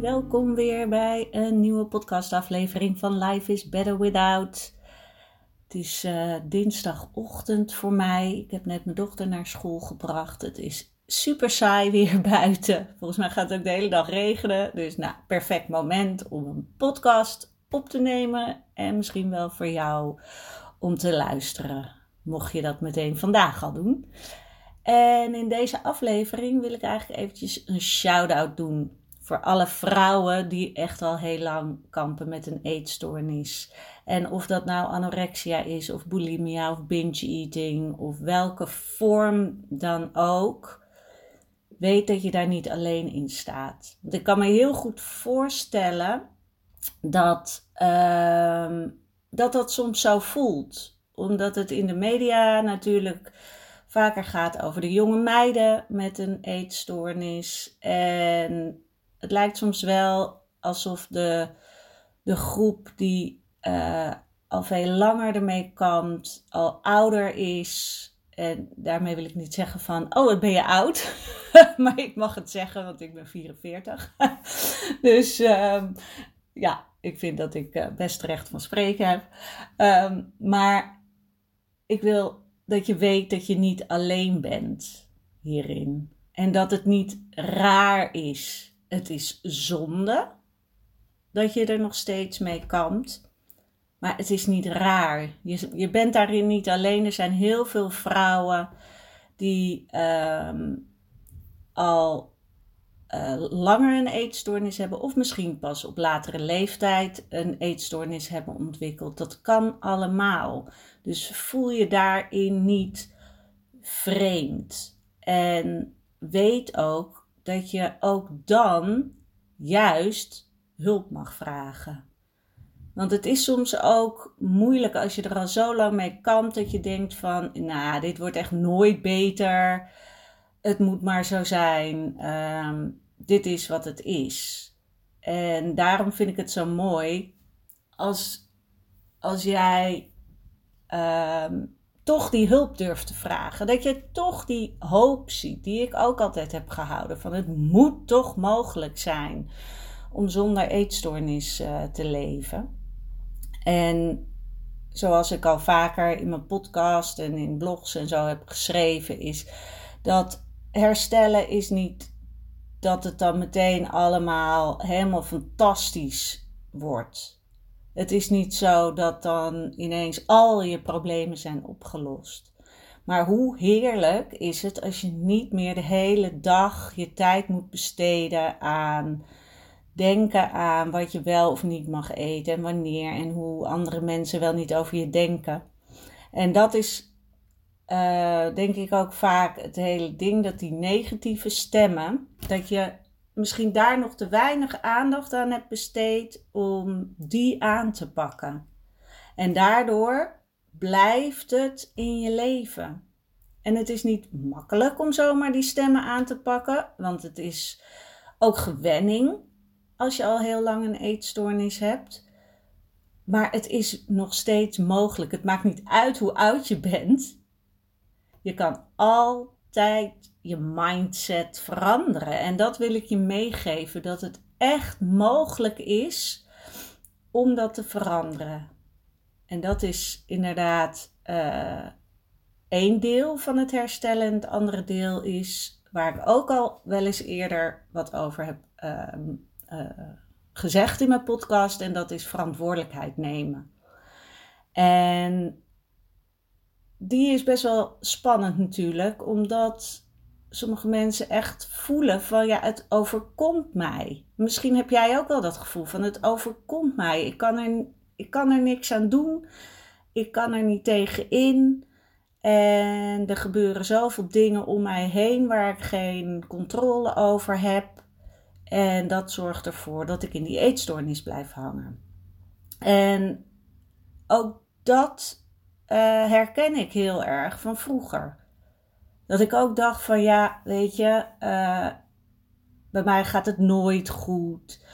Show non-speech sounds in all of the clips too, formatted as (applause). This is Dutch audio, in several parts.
welkom weer bij een nieuwe podcastaflevering van Life is Better Without. Het is uh, dinsdagochtend voor mij. Ik heb net mijn dochter naar school gebracht. Het is super saai weer (laughs) buiten. Volgens mij gaat het ook de hele dag regenen. Dus nou, perfect moment om een podcast op te nemen. En misschien wel voor jou om te luisteren. Mocht je dat meteen vandaag al doen. En in deze aflevering wil ik eigenlijk eventjes een shout-out doen voor alle vrouwen die echt al heel lang kampen met een eetstoornis. En of dat nou anorexia is, of bulimia, of binge eating, of welke vorm dan ook. Weet dat je daar niet alleen in staat. Want ik kan me heel goed voorstellen dat uh, dat, dat soms zo voelt. Omdat het in de media natuurlijk vaker gaat over de jonge meiden met een eetstoornis. En het lijkt soms wel alsof de, de groep die uh, al veel langer ermee kampt, al ouder is. En daarmee wil ik niet zeggen van, oh, ben je oud? (laughs) maar ik mag het zeggen, want ik ben 44. (laughs) dus um, ja, ik vind dat ik uh, best recht van spreken heb. Um, maar ik wil dat je weet dat je niet alleen bent hierin. En dat het niet raar is. Het is zonde dat je er nog steeds mee kampt. Maar het is niet raar. Je, je bent daarin niet alleen. Er zijn heel veel vrouwen die um, al uh, langer een eetstoornis hebben, of misschien pas op latere leeftijd een eetstoornis hebben ontwikkeld. Dat kan allemaal. Dus voel je daarin niet vreemd. En weet ook dat je ook dan juist hulp mag vragen. Want het is soms ook moeilijk als je er al zo lang mee kampt dat je denkt van, nou, dit wordt echt nooit beter. Het moet maar zo zijn. Um, dit is wat het is. En daarom vind ik het zo mooi als, als jij um, toch die hulp durft te vragen. Dat je toch die hoop ziet, die ik ook altijd heb gehouden. Van het moet toch mogelijk zijn om zonder eetstoornis uh, te leven. En zoals ik al vaker in mijn podcast en in blogs en zo heb geschreven, is dat herstellen is niet dat het dan meteen allemaal helemaal fantastisch wordt. Het is niet zo dat dan ineens al je problemen zijn opgelost. Maar hoe heerlijk is het als je niet meer de hele dag je tijd moet besteden aan denken aan wat je wel of niet mag eten en wanneer en hoe andere mensen wel niet over je denken. En dat is uh, denk ik ook vaak het hele ding dat die negatieve stemmen, dat je misschien daar nog te weinig aandacht aan hebt besteed om die aan te pakken. En daardoor blijft het in je leven. En het is niet makkelijk om zomaar die stemmen aan te pakken, want het is ook gewenning als je al heel lang een eetstoornis hebt. Maar het is nog steeds mogelijk. Het maakt niet uit hoe oud je bent. Je kan altijd je mindset veranderen. En dat wil ik je meegeven: dat het echt mogelijk is om dat te veranderen. En dat is inderdaad uh, één deel van het herstellen. En het andere deel is waar ik ook al wel eens eerder wat over heb uh, uh, gezegd in mijn podcast. En dat is verantwoordelijkheid nemen. En die is best wel spannend natuurlijk, omdat sommige mensen echt voelen van ja, het overkomt mij. Misschien heb jij ook wel dat gevoel van het overkomt mij. Ik kan er, ik kan er niks aan doen. Ik kan er niet tegen in. En er gebeuren zoveel dingen om mij heen waar ik geen controle over heb. En dat zorgt ervoor dat ik in die eetstoornis blijf hangen. En ook dat uh, herken ik heel erg van vroeger. Dat ik ook dacht van ja, weet je, uh, bij mij gaat het nooit goed.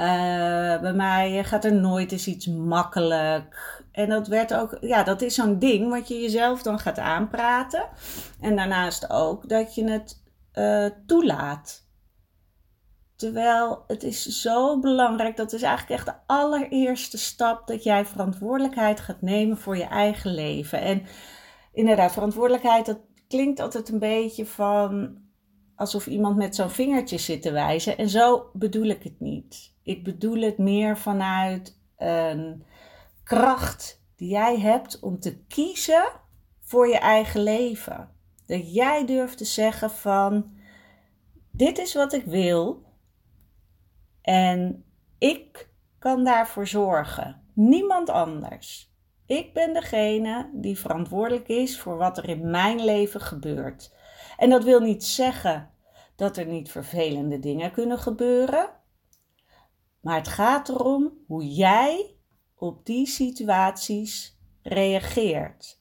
Uh, bij mij gaat er nooit eens iets makkelijk. En dat werd ook, ja, dat is zo'n ding wat je jezelf dan gaat aanpraten. En daarnaast ook dat je het uh, toelaat. Terwijl het is zo belangrijk, dat is eigenlijk echt de allereerste stap dat jij verantwoordelijkheid gaat nemen voor je eigen leven. En inderdaad, verantwoordelijkheid, dat klinkt altijd een beetje van alsof iemand met zo'n vingertje zit te wijzen. En zo bedoel ik het niet. Ik bedoel het meer vanuit een kracht die jij hebt om te kiezen voor je eigen leven. Dat jij durft te zeggen van dit is wat ik wil en ik kan daarvoor zorgen. Niemand anders. Ik ben degene die verantwoordelijk is voor wat er in mijn leven gebeurt. En dat wil niet zeggen dat er niet vervelende dingen kunnen gebeuren. Maar het gaat erom hoe jij op die situaties reageert.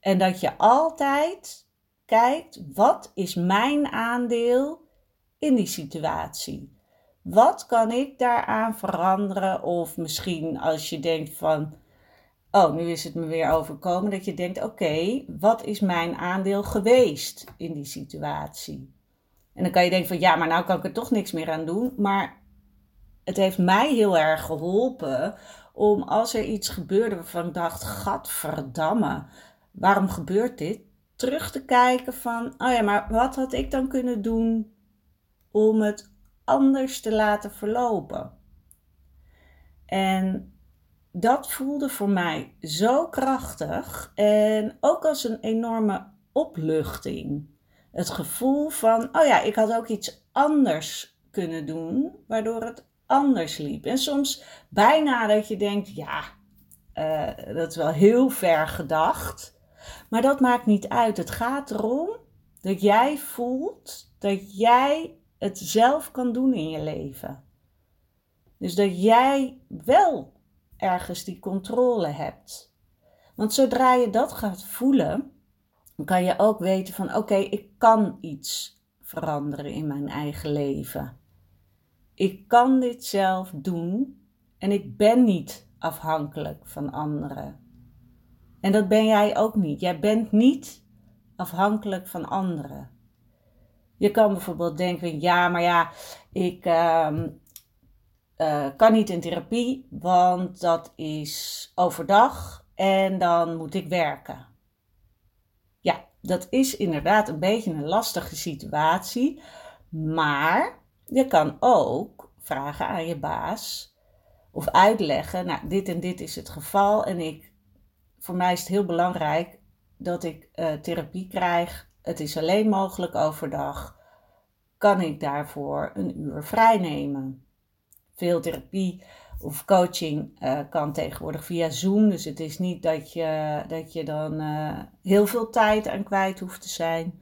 En dat je altijd kijkt, wat is mijn aandeel in die situatie? Wat kan ik daaraan veranderen? Of misschien als je denkt van, oh, nu is het me weer overkomen, dat je denkt, oké, wat is mijn aandeel geweest in die situatie? En dan kan je denken van, ja, maar nou kan ik er toch niks meer aan doen. Maar het heeft mij heel erg geholpen om als er iets gebeurde waarvan ik dacht, gadverdamme, waarom gebeurt dit? Terug te kijken van, oh ja, maar wat had ik dan kunnen doen om het anders te laten verlopen? En dat voelde voor mij zo krachtig en ook als een enorme opluchting. Het gevoel van, oh ja, ik had ook iets anders kunnen doen, waardoor het anders liep. En soms bijna dat je denkt, ja, uh, dat is wel heel ver gedacht. Maar dat maakt niet uit. Het gaat erom dat jij voelt dat jij het zelf kan doen in je leven. Dus dat jij wel ergens die controle hebt. Want zodra je dat gaat voelen, kan je ook weten van oké, ik kan iets veranderen in mijn eigen leven. Ik kan dit zelf doen en ik ben niet afhankelijk van anderen. En dat ben jij ook niet. Jij bent niet afhankelijk van anderen. Je kan bijvoorbeeld denken: ja, maar ja, ik uh, uh, kan niet in therapie, want dat is overdag en dan moet ik werken. Ja, dat is inderdaad een beetje een lastige situatie, maar je kan ook vragen aan je baas of uitleggen, nou, dit en dit is het geval en ik, voor mij is het heel belangrijk dat ik uh, therapie krijg. Het is alleen mogelijk overdag. Kan ik daarvoor een uur vrij nemen? Veel therapie of coaching uh, kan tegenwoordig via Zoom. Dus het is niet dat je, dat je dan uh, heel veel tijd aan kwijt hoeft te zijn.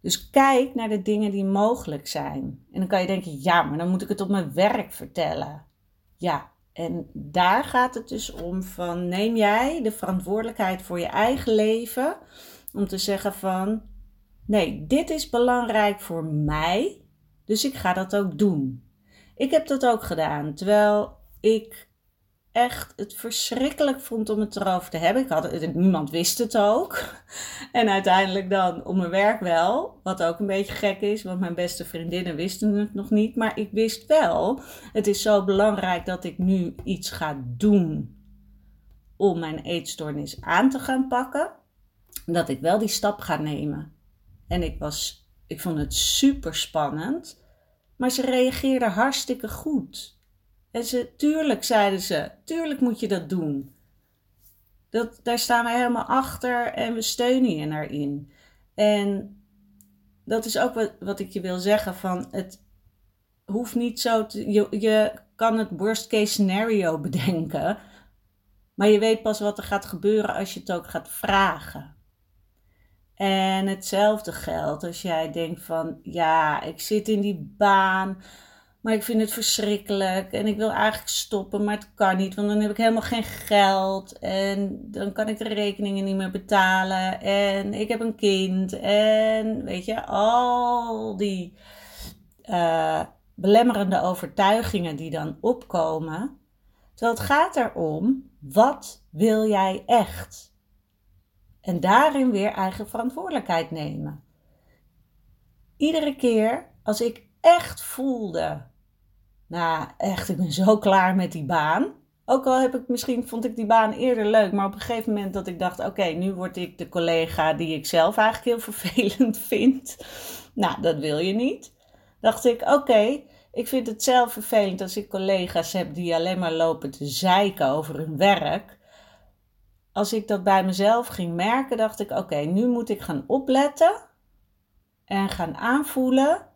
Dus kijk naar de dingen die mogelijk zijn. En dan kan je denken, ja, maar dan moet ik het op mijn werk vertellen. Ja, en daar gaat het dus om van neem jij de verantwoordelijkheid voor je eigen leven om te zeggen van nee, dit is belangrijk voor mij, dus ik ga dat ook doen. Ik heb dat ook gedaan, terwijl ik echt het verschrikkelijk vond om het erover te hebben. Ik niemand wist het ook. (laughs) En uiteindelijk dan op mijn werk wel. Wat ook een beetje gek is, want mijn beste vriendinnen wisten het nog niet. Maar ik wist wel, het is zo belangrijk dat ik nu iets ga doen om mijn eetstoornis aan te gaan pakken. Dat ik wel die stap ga nemen. En ik was, ik vond het super spannend. Maar ze reageerden hartstikke goed. En ze, tuurlijk zeiden ze, tuurlijk moet je dat doen. Dat, daar staan we helemaal achter en we steunen je daarin. En dat is ook wat, wat ik je wil zeggen: van het hoeft niet zo te. Je, je kan het worst case scenario (laughs) bedenken, maar je weet pas wat er gaat gebeuren als je het ook gaat vragen. En hetzelfde geldt als jij denkt van ja, ik zit in die baan, maar ik vind het verschrikkelijk en ik wil eigenlijk stoppen, maar het kan niet, want dan heb ik helemaal geen geld en dan kan ik de rekeningen niet meer betalen en ik heb een kind en weet je, al die uh, belemmerende overtuigingen die dan opkomen. Terwijl het gaat erom, wat wil jij echt? En daarin weer eigen verantwoordelijkheid nemen. Iedere keer als ik echt voelde, nou echt, ik ben zo klaar met die baan. Ook al heb ik misschien, vond ik die baan eerder leuk, maar op een gegeven moment dat ik dacht, oké, nu word ik de collega die ik zelf eigenlijk heel (laughs) vervelend vind. Nou, dat wil je niet. Dacht ik, oké, ik vind het zelf vervelend als ik collega's heb die alleen maar lopen te zeiken over hun werk als ik dat bij mezelf ging merken, dacht ik: oké, nu moet ik gaan opletten en gaan aanvoelen.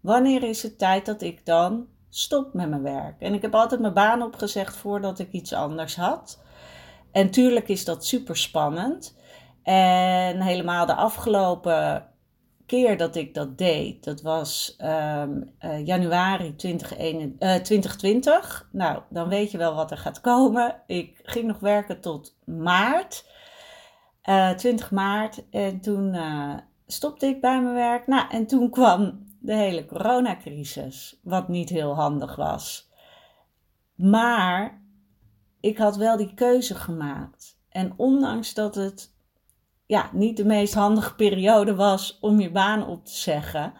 Wanneer is het tijd dat ik dan stop met mijn werk? En ik heb altijd mijn baan opgezegd voordat ik iets anders had. En tuurlijk is dat super spannend. En helemaal de afgelopen keer dat ik dat deed, dat was um, uh, januari 2020. Uh, nou, dan weet je wel wat er gaat komen. Ik ging nog werken tot maart, uh, eh, 20 maart. En toen stopte ik bij mijn werk. Nou, en toen kwam de hele coronacrisis, wat niet heel handig was. Maar ik had wel die keuze gemaakt. En ondanks dat het ja, niet de meest handige periode was om je baan op te zeggen,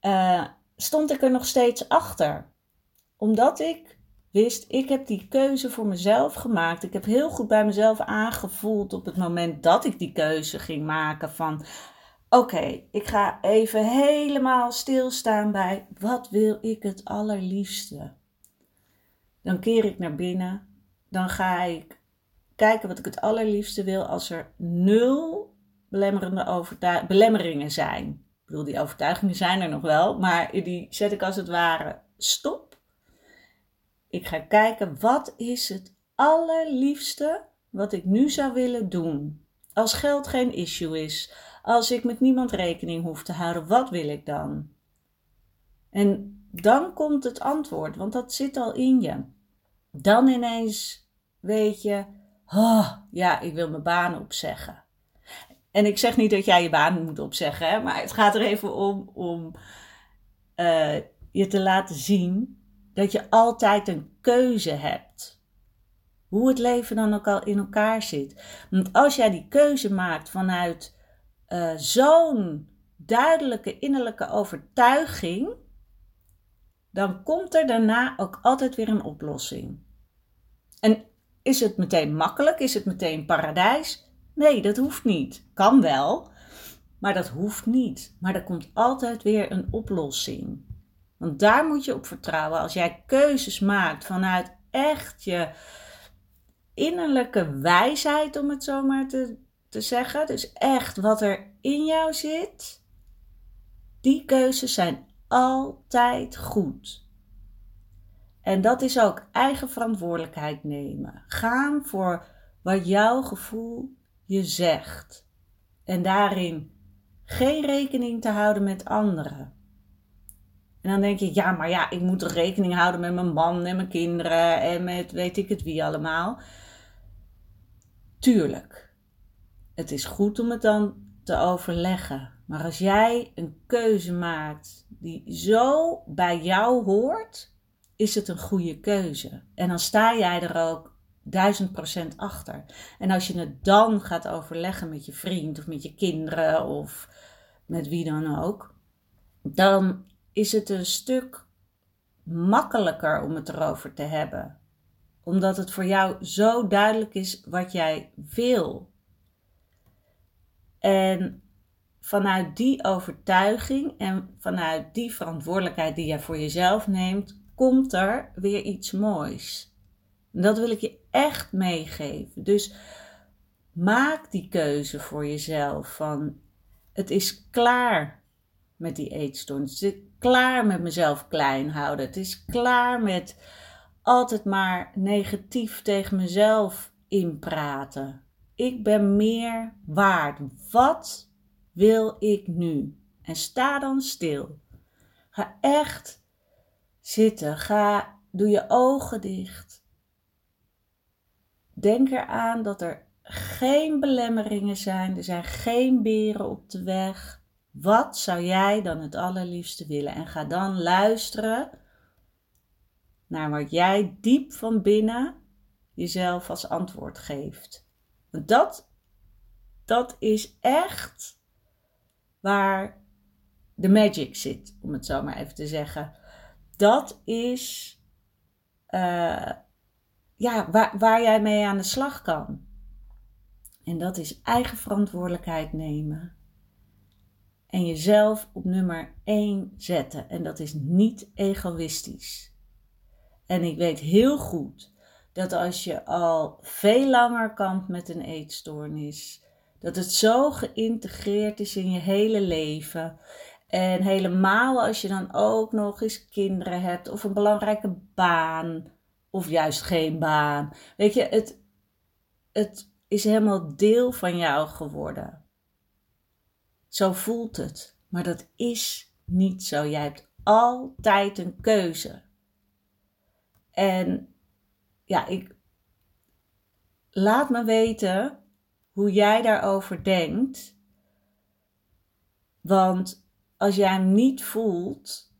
uh, stond ik er nog steeds achter. Omdat ik wist, ik heb die keuze voor mezelf gemaakt. Ik heb heel goed bij mezelf aangevoeld op het moment dat ik die keuze ging maken van oké, ik ga even helemaal stilstaan bij wat wil ik het allerliefste. Dan keer ik naar binnen, dan ga ik kijken wat ik het allerliefste wil als er nul belemmerende belemmeringen zijn. Ik bedoel, die overtuigingen zijn er nog wel, maar die zet ik als het ware stop. Ik ga kijken wat is het allerliefste wat ik nu zou willen doen. Als geld geen issue is, als ik met niemand rekening hoef te houden, wat wil ik dan? En dan komt het antwoord, want dat zit al in je. Dan ineens weet je, oh, ja, ik wil mijn baan opzeggen. En ik zeg niet dat jij je baan moet opzeggen, hè, maar het gaat er even om om uh, je te laten zien dat je altijd een keuze hebt. Hoe het leven dan ook al in elkaar zit. Want als jij die keuze maakt vanuit uh, zo'n duidelijke innerlijke overtuiging, dan komt er daarna ook altijd weer een oplossing. En is het meteen makkelijk? Is het meteen paradijs? Nee, dat hoeft niet. Kan wel, maar dat hoeft niet. Maar er komt altijd weer een oplossing. Want daar moet je op vertrouwen. Als jij keuzes maakt vanuit echt je innerlijke wijsheid, om het zo maar te, te zeggen. Dus echt wat er in jou zit. Die keuzes zijn altijd goed. En dat is ook eigen verantwoordelijkheid nemen. Gaan voor wat jouw gevoel je zegt. En daarin geen rekening te houden met anderen. En dan denk je, ja, maar ja, ik moet rekening houden met mijn man en mijn kinderen en met weet ik het wie allemaal. Tuurlijk. Het is goed om het dan te overleggen. Maar als jij een keuze maakt die zo bij jou hoort, is het een goede keuze. En dan sta jij er ook duizend procent achter. En als je het dan gaat overleggen met je vriend of met je kinderen of met wie dan ook, dan is het een stuk makkelijker om het erover te hebben. Omdat het voor jou zo duidelijk is wat jij wil. En vanuit die overtuiging en vanuit die verantwoordelijkheid die jij voor jezelf neemt, komt er weer iets moois. Dat wil ik je echt meegeven. Dus maak die keuze voor jezelf van het is klaar met die eetstoornis. Het is klaar met mezelf klein houden. Het is klaar met altijd maar negatief tegen mezelf inpraten. Ik ben meer waard. Wat wil ik nu? En sta dan stil. Ga echt zitten. Ga, doe je ogen dicht. Denk eraan dat er geen belemmeringen zijn. Er zijn geen beren op de weg. Wat zou jij dan het allerliefste willen? En ga dan luisteren naar wat jij diep van binnen jezelf als antwoord geeft. Want dat, dat is echt waar de magic zit, om het zo maar even te zeggen. Dat is uh, ja, waar, waar jij mee aan de slag kan. En dat is eigen verantwoordelijkheid nemen. En jezelf op nummer 1 zetten. En dat is niet egoïstisch. En ik weet heel goed dat als je al veel langer kampt met een eetstoornis, dat het zo geïntegreerd is in je hele leven. En helemaal als je dan ook nog eens kinderen hebt of een belangrijke baan of juist geen baan. Weet je, het, het is helemaal deel van jou geworden. Zo voelt het, maar dat is niet zo. Jij hebt altijd een keuze. En ja, ik laat me weten hoe jij daarover denkt. Want als jij hem niet voelt,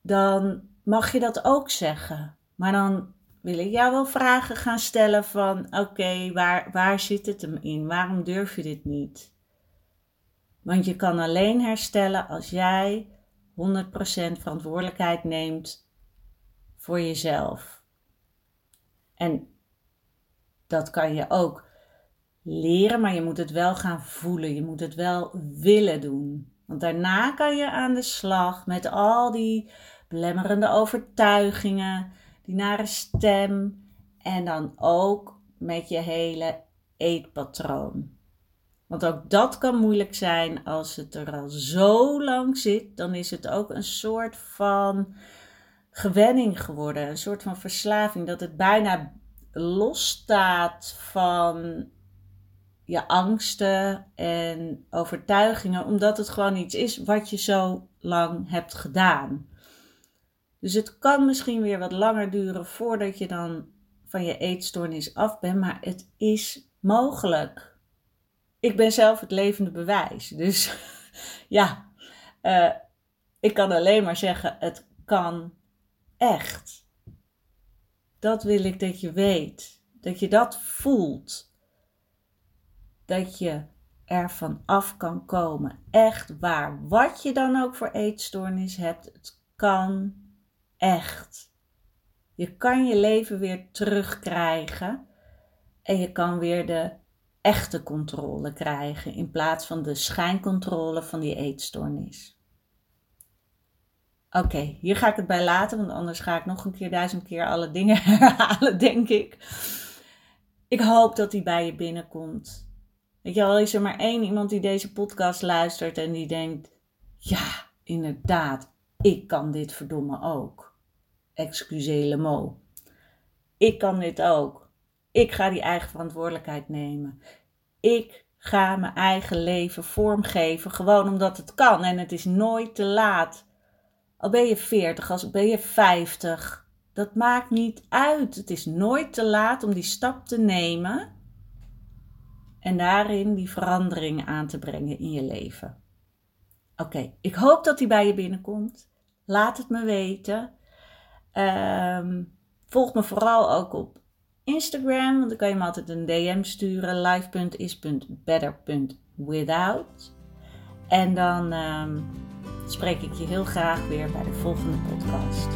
dan mag je dat ook zeggen. Maar dan wil ik jou wel vragen gaan stellen van oké, waar, waar zit het hem in? Waarom durf je dit niet? Want je kan alleen herstellen als jij 100% verantwoordelijkheid neemt voor jezelf. En dat kan je ook leren, maar je moet het wel gaan voelen. Je moet het wel willen doen. Want daarna kan je aan de slag met al die belemmerende overtuigingen, die nare stem en dan ook met je hele eetpatroon. Want ook dat kan moeilijk zijn als het er al zo lang zit. Dan is het ook een soort van gewenning geworden, een soort van verslaving, dat het bijna losstaat van je angsten en overtuigingen, omdat het gewoon iets is wat je zo lang hebt gedaan. Dus het kan misschien weer wat langer duren voordat je dan van je eetstoornis af bent, maar het is mogelijk. Ik ben zelf het levende bewijs. Dus (laughs) ja, uh, ik kan alleen maar zeggen: het kan echt. Dat wil ik dat je weet. Dat je dat voelt. Dat je er van af kan komen. Echt waar. Wat je dan ook voor eetstoornis hebt, het kan echt. Je kan je leven weer terugkrijgen. En je kan weer de echte controle krijgen in plaats van de schijncontrole van die eetstoornis. Oké, hier ga ik het bij laten, want anders ga ik nog een keer duizend keer alle dingen (laughs) herhalen, denk ik. Ik hoop dat die bij je binnenkomt. Weet je wel, is er maar één iemand die deze podcast luistert en die denkt: ja, inderdaad, ik kan dit verdomme ook. Excusez mot. Ik kan dit ook. Ik ga die eigen verantwoordelijkheid nemen. Ik ga mijn eigen leven vormgeven, gewoon omdat het kan. En het is nooit te laat al ben je 40, al ben je 50. Dat maakt niet uit. Het is nooit te laat om die stap te nemen en daarin die verandering aan te brengen in je leven. Oké, ik hoop dat die bij je binnenkomt. Laat het me weten. Um, volg me vooral ook op Instagram, want dan kan je me altijd een DM sturen. live.is.better.without. En dan. Um, spreek ik je heel graag weer bij de volgende podcast.